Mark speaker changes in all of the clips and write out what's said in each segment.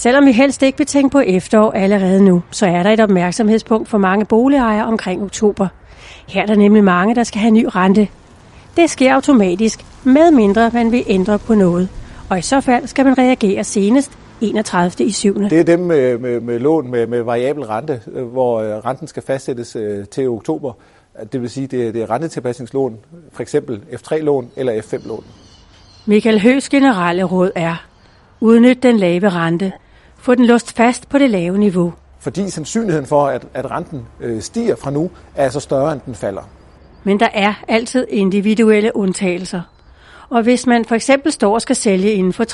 Speaker 1: Selvom vi helst ikke vil tænke på efterår allerede nu, så er der et opmærksomhedspunkt for mange boligejere omkring oktober. Her er der nemlig mange, der skal have ny rente. Det sker automatisk, med mindre man vil ændre på noget. Og i så fald skal man reagere senest 31. i 7.
Speaker 2: Det er dem med, med, med lån med, med variabel rente, øh, hvor øh, renten skal fastsættes øh, til oktober. Det vil sige, det, det er rentetilpasningslån, for eksempel F3-lån eller F5-lån.
Speaker 1: Michael Høs generelle råd er, udnyt den lave rente. Få den låst fast på det lave niveau.
Speaker 2: Fordi sandsynligheden for, at, at renten øh, stiger fra nu, er så større, end den falder.
Speaker 1: Men der er altid individuelle undtagelser. Og hvis man for eksempel står og skal sælge inden for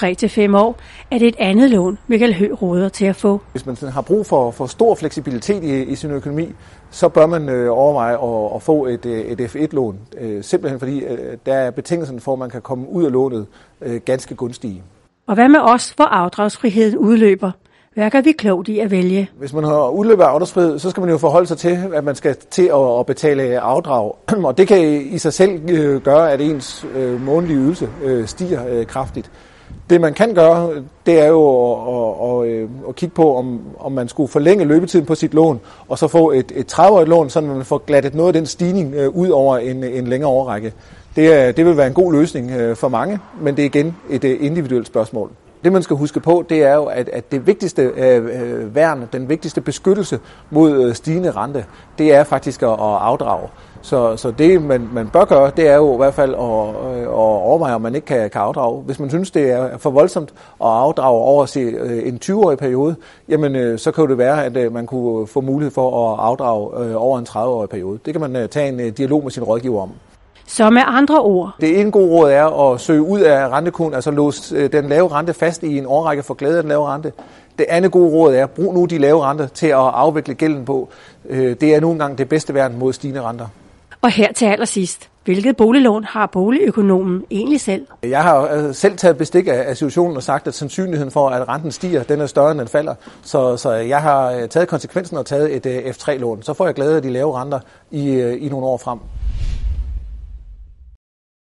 Speaker 1: 3-5 år, er det et andet lån, Michael Hø råder til at få.
Speaker 2: Hvis man har brug for, for stor fleksibilitet i, i sin økonomi, så bør man øh, overveje at, at få et, øh, et F1-lån. Øh, simpelthen fordi øh, der er betingelsen for, at man kan komme ud af lånet øh, ganske gunstige.
Speaker 1: Og hvad med os, hvor afdragsfriheden udløber? Hvad gør vi klogt i at vælge?
Speaker 2: Hvis man har udløbet af afdragsfrihed, så skal man jo forholde sig til, at man skal til at betale afdrag. Og det kan i sig selv øh, gøre, at ens øh, månedlige ydelse øh, stiger kraftigt. Det man kan gøre, det er jo at, at, at kigge på, om, om man skulle forlænge løbetiden på sit lån, og så få et, et 30-årigt lån, så man får glattet noget af den stigning ud over en, en længere overrække. Det, er, det vil være en god løsning øh, for mange, men det er igen et øh, individuelt spørgsmål. Det man skal huske på, det er jo, at, at det vigtigste øh, øh værn, den vigtigste beskyttelse mod stigende rente, det er faktisk at, at afdrage. Så, så det man, man bør gøre, det er jo i hvert fald at, at overveje, om man ikke kan, kan afdrage. Hvis man synes, det er for voldsomt at afdrage over se, en 20-årig periode, jamen så kan det være, at man kunne få mulighed for at afdrage over en 30-årig periode. Det kan man tage en dialog med sin rådgiver om.
Speaker 1: Så med andre ord.
Speaker 2: Det ene gode råd er at søge ud af rentekun, altså låse øh, den lave rente fast i en årrække for glæde af den lave rente. Det andet gode råd er, brug nu de lave renter til at afvikle gælden på. Øh, det er nu engang det bedste værn mod stigende renter.
Speaker 1: Og her til allersidst. Hvilket boliglån har boligøkonomen egentlig selv?
Speaker 2: Jeg har øh, selv taget bestik af situationen og sagt, at sandsynligheden for, at renten stiger, den er større, end den falder. Så, så jeg har taget konsekvensen og taget et F3-lån. Så får jeg glæde af de lave renter i, i nogle år frem.